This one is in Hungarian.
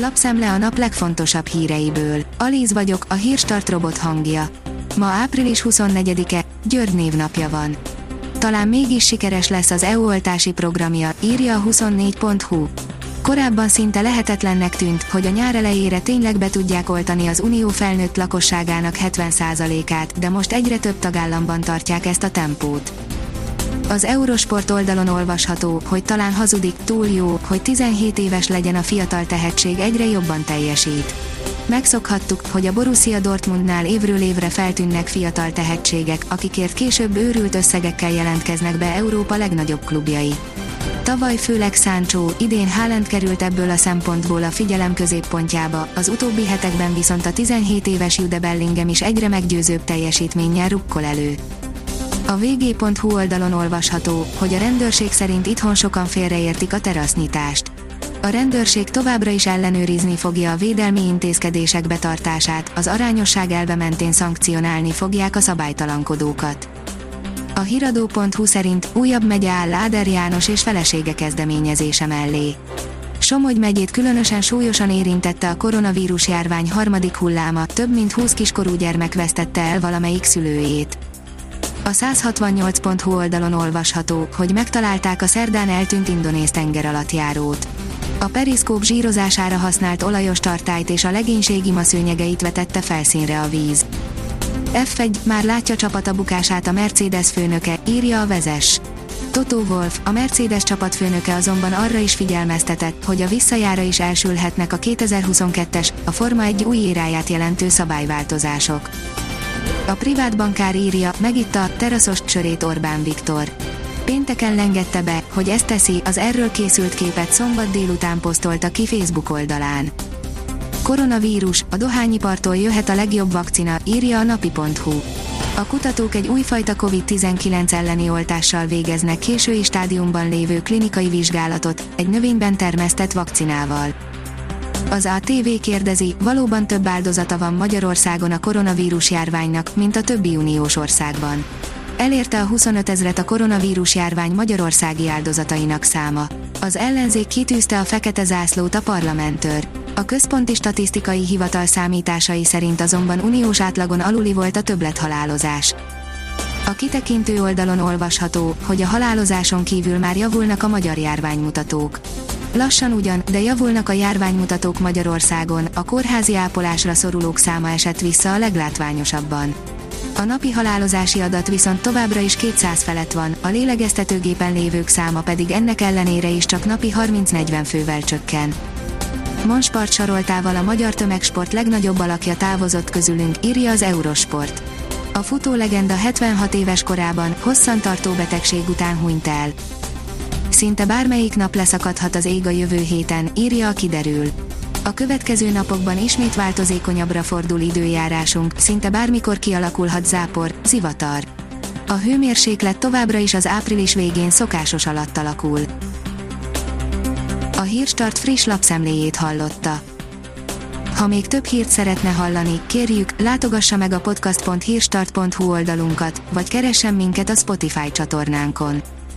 Lapszemle a nap legfontosabb híreiből. Alíz vagyok, a hírstart robot hangja. Ma április 24-e, György névnapja van. Talán mégis sikeres lesz az EU oltási programja, írja a 24.hu. Korábban szinte lehetetlennek tűnt, hogy a nyár elejére tényleg be tudják oltani az unió felnőtt lakosságának 70%-át, de most egyre több tagállamban tartják ezt a tempót. Az Eurosport oldalon olvasható, hogy talán hazudik, túl jó, hogy 17 éves legyen a fiatal tehetség egyre jobban teljesít. Megszokhattuk, hogy a Borussia Dortmundnál évről évre feltűnnek fiatal tehetségek, akikért később őrült összegekkel jelentkeznek be Európa legnagyobb klubjai. Tavaly főleg Sancho, idén Haaland került ebből a szempontból a figyelem középpontjába, az utóbbi hetekben viszont a 17 éves Jude Bellingham is egyre meggyőzőbb teljesítménnyel rukkol elő. A vg.hu oldalon olvasható, hogy a rendőrség szerint itthon sokan félreértik a terasznyitást. A rendőrség továbbra is ellenőrizni fogja a védelmi intézkedések betartását, az arányosság elve mentén szankcionálni fogják a szabálytalankodókat. A hiradó.hu szerint újabb megye áll Láder János és felesége kezdeményezése mellé. Somogy megyét különösen súlyosan érintette a koronavírus járvány harmadik hulláma, több mint 20 kiskorú gyermek vesztette el valamelyik szülőjét. A 168.hu oldalon olvasható, hogy megtalálták a szerdán eltűnt indonéz tengeralattjárót. A periszkóp zsírozására használt olajos tartályt és a legénység imaszőnyegeit vetette felszínre a víz. F1 már látja csapata bukását a Mercedes főnöke, írja a vezes. Toto Wolf, a Mercedes csapatfőnöke azonban arra is figyelmeztetett, hogy a visszajára is elsülhetnek a 2022-es, a Forma 1 új éráját jelentő szabályváltozások. A privát bankár írja, megitta a teraszos csörét Orbán Viktor. Pénteken lengette be, hogy ezt teszi, az erről készült képet szombat délután posztolta ki Facebook oldalán. Koronavírus, a dohányipartól jöhet a legjobb vakcina, írja a napi.hu. A kutatók egy újfajta COVID-19 elleni oltással végeznek késői stádiumban lévő klinikai vizsgálatot, egy növényben termesztett vakcinával. Az ATV kérdezi, valóban több áldozata van Magyarországon a koronavírus járványnak, mint a többi uniós országban. Elérte a 25 ezret a koronavírus járvány magyarországi áldozatainak száma. Az ellenzék kitűzte a fekete zászlót a parlamentőr. A Központi Statisztikai Hivatal számításai szerint azonban uniós átlagon aluli volt a többlethalálozás. A kitekintő oldalon olvasható, hogy a halálozáson kívül már javulnak a magyar járványmutatók. Lassan ugyan, de javulnak a járványmutatók Magyarországon, a kórházi ápolásra szorulók száma esett vissza a leglátványosabban. A napi halálozási adat viszont továbbra is 200 felett van, a lélegeztetőgépen lévők száma pedig ennek ellenére is csak napi 30-40 fővel csökken. Monspart soroltával a magyar tömegsport legnagyobb alakja távozott közülünk, írja az Eurosport. A futó legenda 76 éves korában, hosszantartó betegség után hunyt el. Szinte bármelyik nap leszakadhat az ég a jövő héten, írja a kiderül. A következő napokban ismét változékonyabbra fordul időjárásunk, szinte bármikor kialakulhat zápor, zivatar. A hőmérséklet továbbra is az április végén szokásos alatt alakul. A Hírstart friss lapszemléjét hallotta. Ha még több hírt szeretne hallani, kérjük, látogassa meg a podcast.hírstart.hu oldalunkat, vagy keressen minket a Spotify csatornánkon.